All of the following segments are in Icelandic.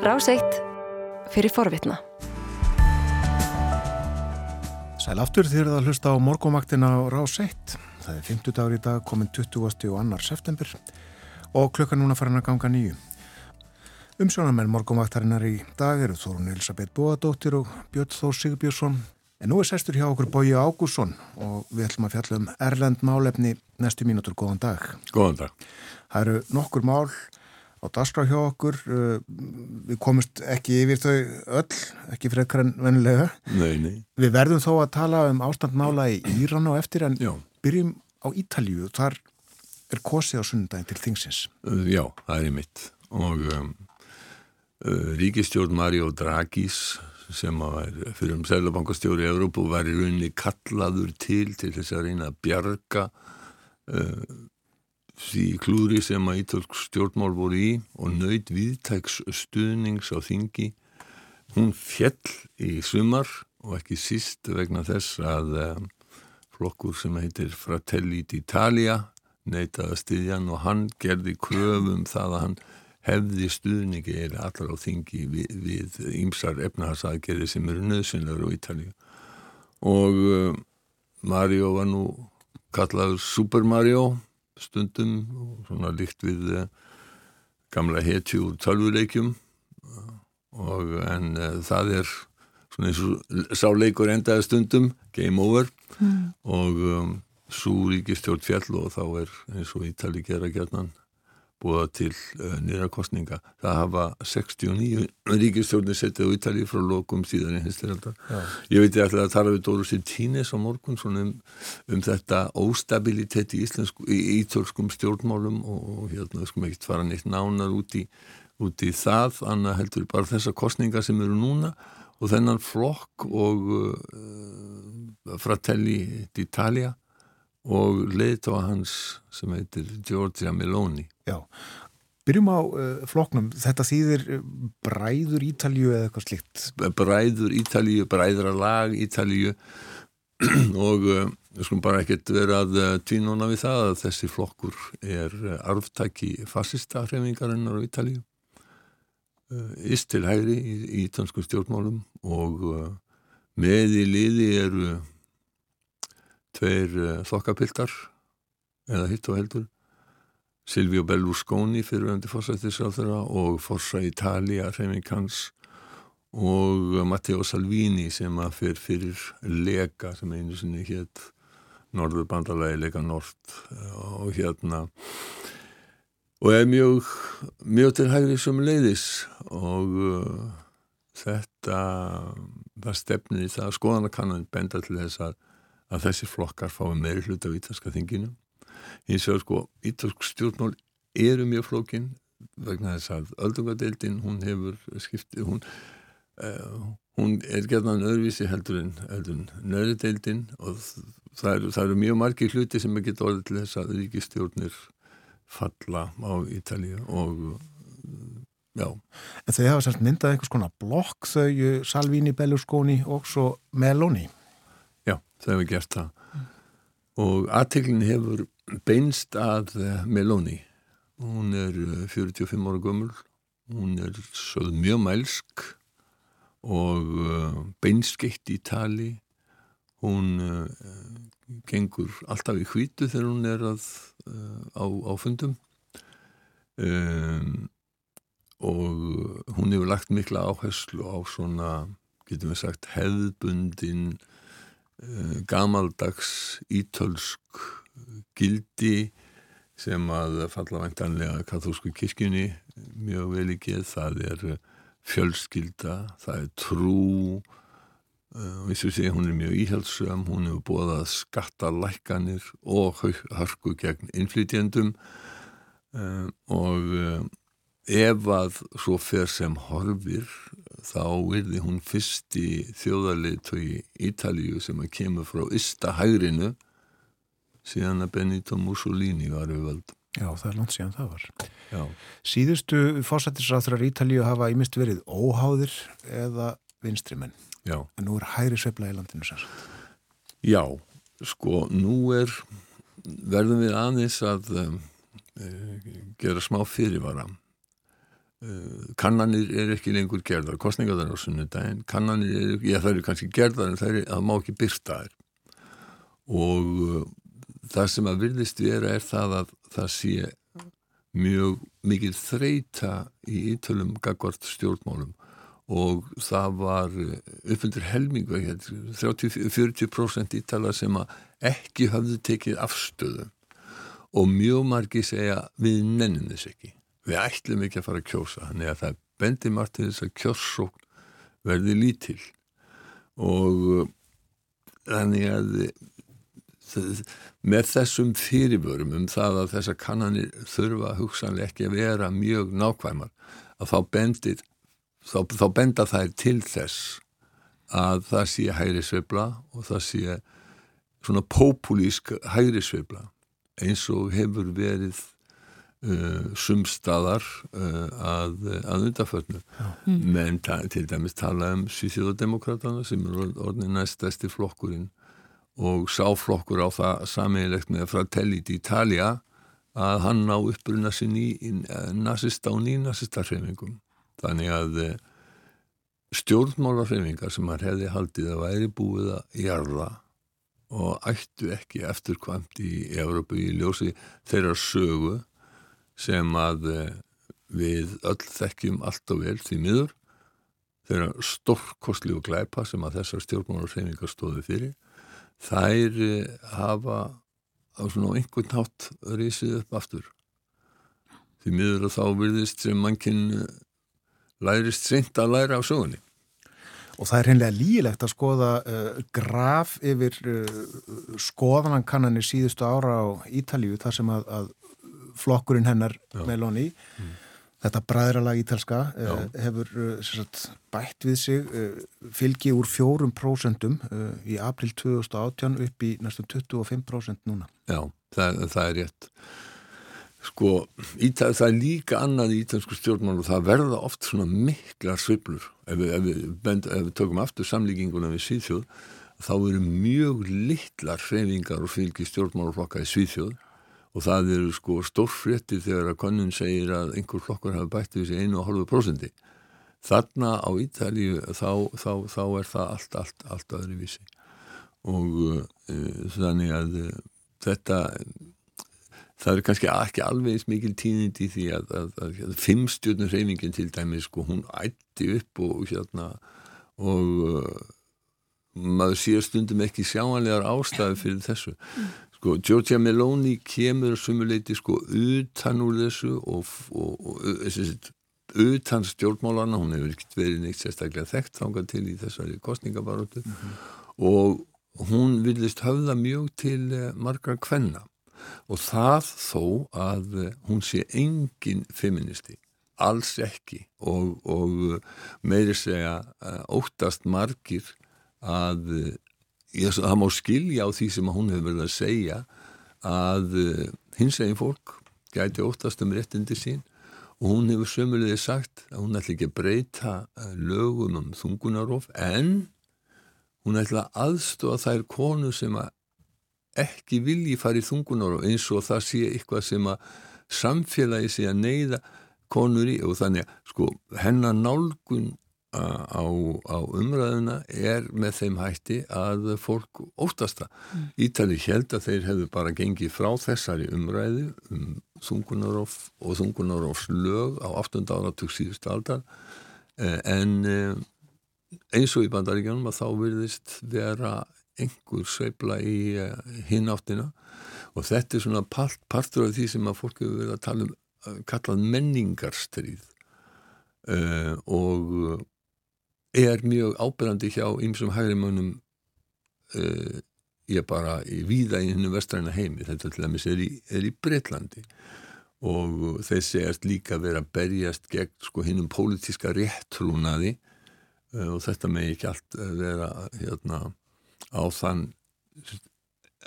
Ráseitt fyrir forvitna. Sæl aftur þér að hlusta á morgómaktina á Ráseitt. Það er 50 dagur í dag, komin 20. og 2. september og klukkan núna farin að ganga nýju. Umsjónamenn morgómaktarinnar í dag eru Þórun Elisabeth Bóadóttir og Björn Þór Sigurbjörnsson. En nú er sestur hjá okkur Bóji Ágússon og við ætlum að fjalla um Erlend málefni næstu mínútur. Góðan dag. Góðan dag. Það eru nokkur mál á dasgrá hjá okkur. Uh, við komumst ekki yfir þau öll ekki frekar en vennilega nei, nei. við verðum þó að tala um ástandmála í Íran og eftir en Já. byrjum á Ítalju þar er kosið á sunnundagin til þingsins. Uh, Já, það er í mitt. Og um, uh, ríkistjórn Mario Dragis sem var fyrir um Sælabankastjóri í Európu var í rauninni kallaður til til þess að reyna að bjarga uh, því klúri sem að ítölsk stjórnmál voru í og nöyð viðtæks stuðnings á þingi hún fjell í sumar og ekki síst vegna þess að um, flokkur sem heitir Fratelli d'Italia neytaði stiðjan og hann gerði kröfum það að hann hefði stuðningi eða allar á þingi við, ýmsar efnahagsaðgerði sem eru nöðsynlegur á Ítalíu. Og uh, Mario var nú kallaður Super Mario stundum og svona líkt við uh, gamla hetju úr tölvuleikjum og en uh, það er svona eins og sáleikur endaði stundum, game over mm. og um, svo ríkistjórn fjall og þá er eins og Ítali gera gætnan búða til uh, nýrakostninga. Það hafa 69 ríkistjórnir settið á Ítali frá lokum síðan í hinstiraldar. Ég veit ætla að tala við Dóru Sintínez á morgun um, um þetta óstabilitet í, í ítölskum stjórnmálum og, og hérna skum ekki fara neitt nánar út í, út í það, annað heldur bara þessa kostninga sem eru núna og þennan flokk og uh, Fratelli d'Italia og leiðtóa hans sem heitir Giorgia Meloni. Já, byrjum á uh, flokknum. Þetta þýðir bræður Ítalju eða eitthvað slikt? Bræður Ítalju, bræðralag Ítalju og uh, skulum bara ekkert vera að uh, tvínuna við það að þessi flokkur er arftæki fassista hrefingarinnar á Ítalju. Íst til hægri í, í ítalsku stjórnmálum og með í liði eru tveir þokkapiltar eða hitt og heldur. Silvio Berlusconi fyriröndi fórsættisráþurra og Forza Italia Remingans og Matteo Salvini sem að fyrir fyrir Lega sem einu sinni hétt Norður bandalagi Lega Nord og hérna og er mjög mjög til hægri sem leiðis og uh, þetta það stefnir í það skoðanakannan benda til þess að að þessi flokkar fái meiri hlut af ítalska þinginu hins vegar sko ítalsk stjórnmál eru mjög flókin vegna þess að öldungadeildin hún hefur skiptið hún, uh, hún er gerðan öðruvísi heldur en, en nöðudeildin og það eru, það eru mjög margi hluti sem er getið orðið til þess að ríkistjórnir falla á Ítalíu og já. En þau hafa sérst myndað einhvers konar blokk þau Salvini, Berlusconi og svo Meloni Þau hefur gert það. Mm. og aðteglin hefur beinst að Meloni. Hún er 45 ára gömul. Hún er sögð mjög mælsk og beinskeitt í tali. Hún gengur alltaf í hvítu þegar hún er að, á, á fundum. Um, og hún hefur lagt mikla áherslu á svona, getum við sagt hefðbundin uh, gamaldags ítölsk gildi sem að falla væntanlega katholsku kirkjunni mjög vel geð, það er fjölskylda, það er trú. Eins og segja hún er mjög íhaldsum, hún hefur búið að skatta lækkanir og harku gegn innflytjendum. Og ef að svo fer sem horfir þá verði hún fyrsti þjóðarlið tói Ítalíu sem að kemur frá Ístahægrinu síðan að Benito Mussolini var við völd. Já, það er langt síðan það var. Já. Síðustu fórsættisráþurar Ítalíu hafa ímist verið óháðir eða vinstrimenn. Já. En nú er hægri sveifla í landinu sér. Já, sko, nú er, verðum við aðeins að um, gera smá fyrirvara. Uh, kannanir er ekki lengur gerðar kostningaðar á sunnudagin kannanir er, já það eru kannski gerðar en það, er, það má ekki byrta þær. Og uh, það sem að virðist vera er það að það sé mjög mikil þreita í ítölum gagvart stjórnmálum. Og það var uppfylgur helmingu 30-40% ítala sem að ekki hafðu tekið afstöðu. Og mjög margi segja við nennum þess ekki við ætlum ekki að fara að kjósa þannig að það bendir margt til þess að kjóssókn verði lítil. Og þannig að með þessum fyrirbörum um það að þessa kannanir þurfa hugsanlega ekki að vera mjög nákvæmar að þá bendir þá, þá benda þær til þess að það sé hægri sveibla og það sé svona populísk hægri sveibla eins og hefur verið uh, sumstaðar uh, að, að undarförnu mm. menn til dæmis tala um Svíþjóðademokratana sem er orðin næstæsti flokkurinn og sáflokkur á það sammeilegt með Fratellit Italia að hann ná uppruna sinn í, í nazista og nýnazista hreyfingum. Þannig að eh, stjórnmálarreifingar sem hann hefði haldið að væri búið að jarða og ættu ekki eftirkvæmt í Európu í ljósi þeirra sögu sem að eh, við öll þekkjum allt og vel því miður. Þeirra stórkostli og glæpa sem að þessar stjórnmálarreifingar stóðu fyrir. Þær eh, hafa á svona einhvern nátt risið upp aftur. Því miður að þá virðist sem mannkinn lærist seint að læra á sögunni. Og það er hreinlega lígilegt að skoða uh, graf yfir uh, skoðanankannanir síðustu ára á Ítalíu þar sem að, að flokkurinn hennar Já. Meloni, mm. þetta bræðralag ítalska, uh, hefur sagt, bætt við sig fylgi úr fjórum prósentum í april 2018 upp í næstum 25% núna. Já, það, það er rétt. Sko, Ítal, það er líka annað í ítalsku stjórnmál og það verða oft svona miklar sviplur ef við, ef við, bend, ef við tökum aftur samlíkinguna við Svíþjóð þá eru mjög litlar hreyfingar og fylgi stjórnmálflokka í Svíþjóð og það eru sko stórfréttir þegar að konun segir að einhver flokkar hafa bætt við sig 1,5% þarna á Ítalíu þá, þá, þá er það allt, allt, allt aðri vísi og uh, þannig að uh, þetta það er kannski ekki alveg mikil tíðind í því að, að, að, að fimmstjórnum reyningin til dæmis sko hún ætti upp og hérna og uh, maður sér stundum ekki sjáanlegar ástæði fyrir þessu sko Giorgia Meloni kemur sumuleiti sko utan úr þessu og, og, og, og utan stjórnmálana, hún hefur ekkert verið neitt sérstaklega þekkt þánga til í þessari kostningabarótu mm -hmm. og hún vilist höfða mjög til uh, margra kvenna. Og það þó að hún sé engin feministi. Alls ekki. Og, og meiri segja eh, óttast margir að það má skilja á því sem hún hefur verið að segja að hins eginn fólk gæti óttast um réttindi sín og hún hefur sömulegði sagt að hún ætla ekki að breyta eh, lögum um þungunarof en hún ætla aðstofa þær konu sem að ekki vilji farið þungunar og eins og það sé eitthvað sem að samfélagi sé að neyða konur í. Og þannig að sko hennar nálgun á, á umræðuna er með þeim hætti að fólk óttasta. Mm. Ítali held að þeir hefðu bara gengið frá þessari umræðu um þungunarof og þungunarofs lög á 8. áratug síðust aldar eh, en eh, eins og í bandaríkjónum að þá virðist vera einhver sveibla í eh, hináttina og þetta er svona part, partur af því sem að fólk hefur verið að tala um kallað menningarstríð uh, og er mjög ábyrgandi hjá ymsum hægrimönnum ég bara í víða í hennu vestræna heimi. Þetta til dæmis er í, í Breitlandi og þeir segjast líka verið að berjast gegn sko hinnum pólitíska réttrúnaði og þetta með ekki allt vera hérna á þann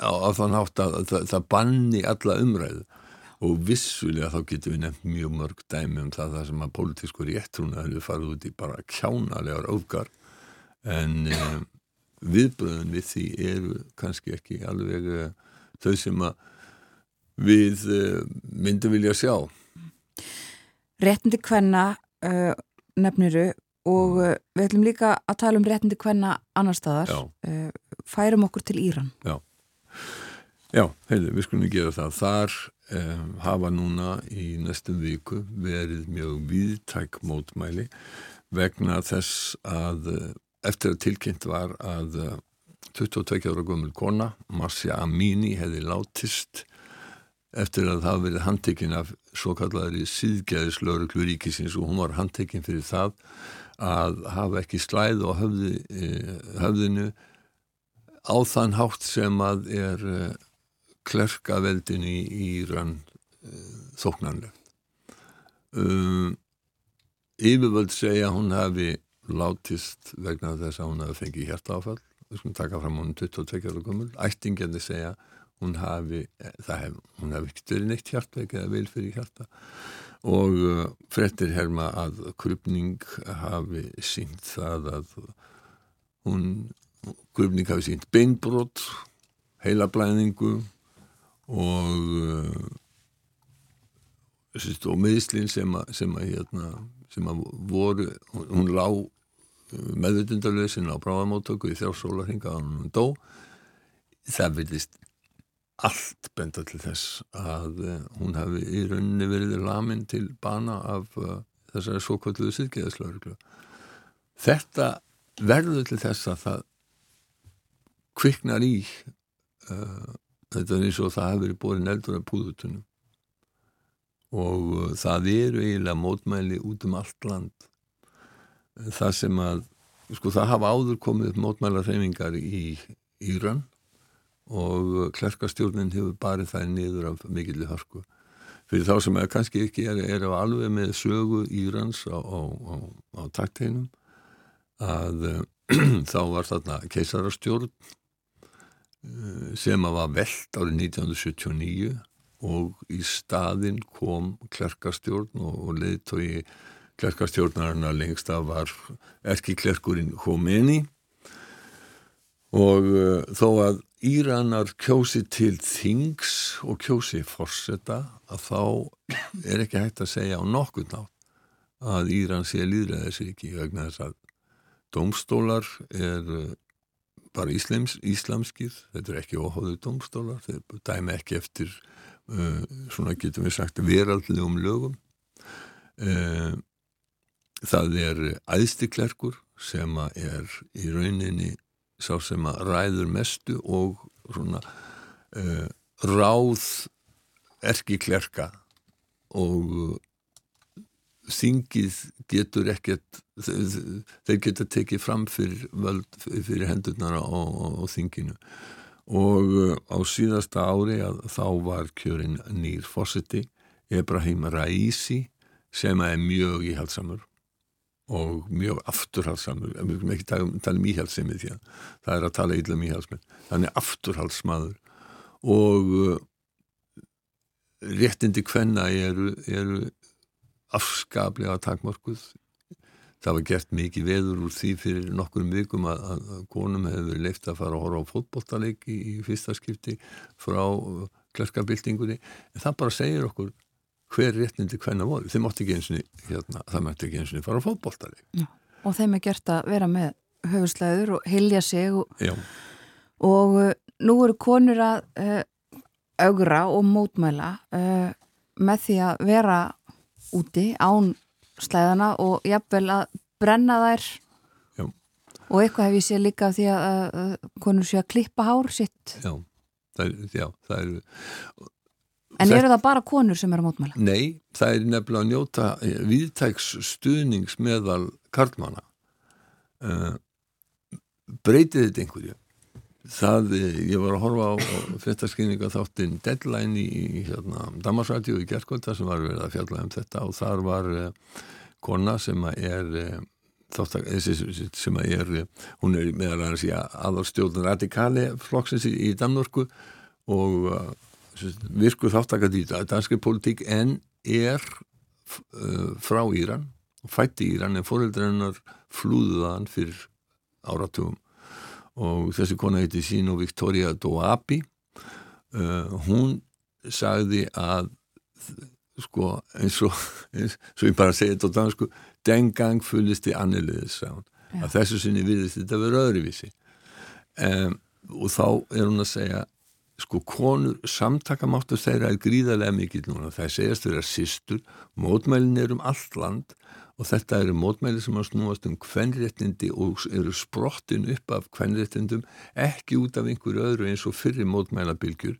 á, á þann hátt að það, það banni alla umræðu og vissulega þá getum við nefnt mjög mörg dæmi um það, það sem að politískur réttrúna hefur farið út í bara kjánalegar auðgar en eh, viðbröðun við því eru kannski ekki alveg eh, þau sem að við eh, myndum vilja sjá. Réttindi kvenna uh, nefniru og uh, við ætlum líka að tala um réttindi kvenna annar staðar uh, færum okkur til Íran. Já, Já heyrðu, við skulum gera það. Þar hafa núna í næstum viku verið mjög viðtæk mótmæli vegna þess að eftir að tilkynnt var að 22 ára gömul kona Marcia Amini hefði látist eftir að það verið handtekinn af svo kallari síðgæðislauruglu ríkisins og hún var handtekinn fyrir það að hafa ekki slæð og höfði, e, höfðinu á þann hátt sem að er e, klerkaveldin í Íran e, þóknanlegt. Um, yfirvöld segja að hún hafi látist vegna þess að hún hafi fengið hjertaáfall við skulum taka fram hún 22 ára gummul ættingjandi segja hún hafi, hef, hún hafi ekkert verið neitt hjartveik eða vil fyrir hjarta. Og uh, frettir herma að krupning hafi sínt það að hún krupning hafi sínt beinbrot heilablæningu og og meðslinn sem að, sem að, hérna, voru, hún lág meðvitundarlöðsinn á bráðamóttöku í þjárfsóla hringaðan hún dó. Það vilist allt benda til þess að eh, hún hefði í rauninni verið lamin til bana af uh, þessari svo kvölduðu sýrgeðaslauruglu þetta verður til þess að það kviknar í uh, þetta er eins og það hefur bórin eldur af púðutunum og uh, það eru eiginlega mótmæli út um allt land. Það sem að sko það hafa áður komið mótmæla reyningar í Íran og klerkastjórnin hefur barið það niður af mikilli hörku. Fyrir þá sem að kannski ekki er, er á alveg með sögu Írans á, á, á, á takteinum að þá var þarna keisarastjórn sem að var veld árið 1979 og í staðin kom klerkastjórn og, og leiðtói klerkastjórnarna lengst af var erkiklerkurinn Khomeini. Og uh, þó að Íranar kjósi til þings og kjósi forsetta að þá er ekki hægt að segja á nokkur nátt að Íran sé líðræðis ekki vegna þess að domstólar er uh, bara íslems, íslamskir, þetta er ekki óháðu domstólar, þeir dæmi ekki eftir uh, svona getum við sagt veraldlegum lögum. Uh, það er æðstiklerkur sem er í rauninni sá sem að ræður mestu og svona uh, ráð erkiklerka og þingið getur ekkert þeir geta tekið fram fyrir, fyrir hendurnar á, á, á þinginu. Og á síðasta ári að þá var kjörin nýr fósiti Ebrahim Raisi sem er mjög íhaldsamur og mjög afturhalsamur við erum ekki tala um, um íhalsemi því að það er að tala illa um íhalsmenn þannig afturhalsmaður og uh, réttindi hvenna eru, eru afskaplega takmörkuð. Það var gert mikið veður úr því fyrir nokkurum vikum að, að, konum hefur verið leift að fara að horfa á fótbolltaleik í, í fyrsta skipti frá uh, klerkabildingunni en það bara segir okkur hver réttindi hvenna voru, þeim átti ekki eins og hérna, það mætti ekki eins og fara á fótbóltari og þeim er gert að vera með höfuslæður og hilja sig og, og uh, nú eru konur að uh, augra og mótmæla uh, með því að vera úti án slæðana og jafnvel að brenna þær Já. og eitthvað hef ég séð líka því að konur sé að klippa hár sitt Já, það er, já, það er En eru það bara konur sem eru að mótmæla? Nei, það er nefnilega að njóta eh, viðtæks stuðnings meðal karlmana uh, breytið þetta einhverju það, eh, ég var að horfa á, á fyrstaskynninga þáttinn Deadline í, í hérna, Damarsrætju í Gerkvölda sem var verið að fjalla um þetta og þar var uh, kona sem er uh, þáttak, sem er hún er meðal að segja aðalstjórn radikali flokksins í, í Danmörku og virku þáttakað í danski politík en er frá Íran og fætti Íran en fóreldarinnar flúðuðan fyrir áratugum og þessi kona heiti sín og Victoria Doabi uh, hún sagði að sko eins og, eins, svo ég bara segi þetta á dansku den gang fullist í annilegðis að þessu sinni viðist þetta verið öðruvísi. Um, og þá er hún að segja sko konur samtakamáttur þeirra er gríðarlega mikill núna. Það segjast vera sýstur mótmælin er um allt land og þetta eru mótmæli sem að snúast um kvennréttindi og eru sprottin upp af kvennréttindum ekki út af einhverju öðru eins og fyrir mótmælabilgjur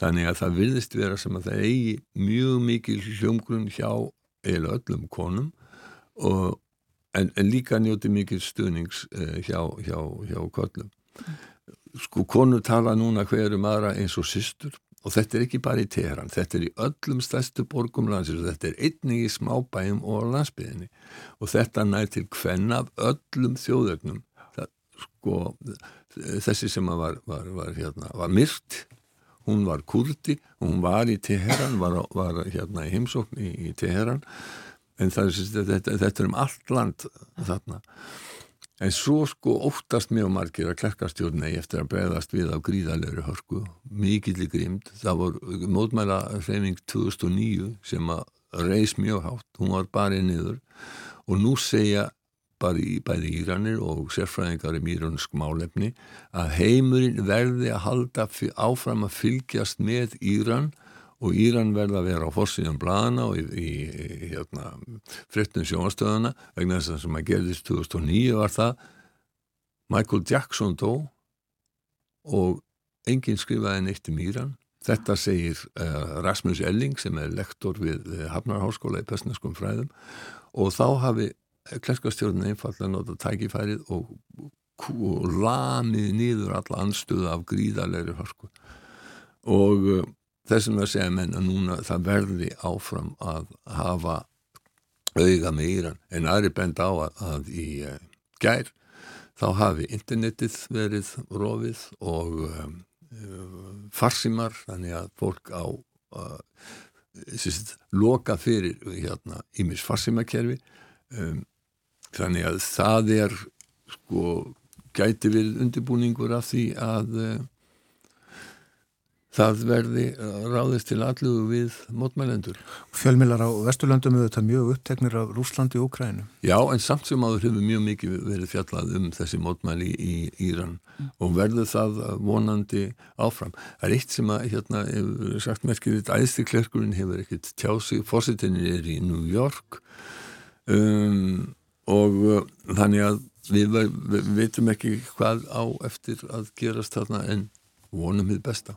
þannig að það virðist vera sem að það eigi mjög mikil hljómgrunn hjá eða öllum konum og, en, en líka njóti mikil stuðnings uh, hjá, hjá, hjá kollum sko konur tala núna hverjum aðra eins og systur og þetta er ekki bara í Teheran, þetta er í öllum stærstu borgum landsins og þetta er einnig í smábæjum og landsbyðinni og þetta nær til hvenn af öllum þjóðögnum það, sko, þessi sem var, var, var, hérna, var myrt hún var kurdi hún var í Teheran var hérna í heimsókn í, í Teheran. En það, þetta, þetta er um allt land þarna En svo sko óttast mjög margir að klerkastjórnei eftir að bregðast við á gríðalegri hörku, mikillig grímd. Það voru mótmæla hreyfing 2009 sem að reys mjög hátt, hún var bara í niður og nú segja í bæði Íranir og sérfræðingar í mýrunsk málefni að heimurinn verði að halda áfram að fylgjast með Íran og Íran verða að vera á fórsíðan bladana og í, í, í hérna, frittum sjónastöðana vegna þess að sem að gerðist 2009 var það. Michael Jackson dó og enginn skrifaði neitt um Íran. Þetta segir uh, Rasmus Elling sem er lektor við uh, Hafnarháskóla í Pestneskum fræðum. Og þá hafi klerskastjórn einfallega nota tækifærið og, og lamið nýður alla anstöðu af gríðalegri hörku. Og uh, þessum að segja menn að núna það verði áfram að hafa auða með Íran en aðri bend á að, að í uh, gær þá hafi internetið verið rofið og um, farsimar þannig að fólk á uh, sýst, loka fyrir hérna ímis farsimakerfi um, þannig að það er sko gæti verið undirbúningur af því að uh, það verði ráðist til allu við mótmælendur. Fjölmilar á Vesturlandum eru þetta mjög uppteknir af Rúslandi og Ukrænu. Já, en samt sem áður hefur mjög mikið verið fjallað um þessi mótmæli í Íran og verður það vonandi áfram. Það er eitt sem að, hérna, hefur sagt merkir þetta, æðstiklerkurinn hefur ekkert tjásið, fórsettinni er í New York um, og uh, þannig að við, við veitum ekki hvað á eftir að gerast þarna en vonum við besta.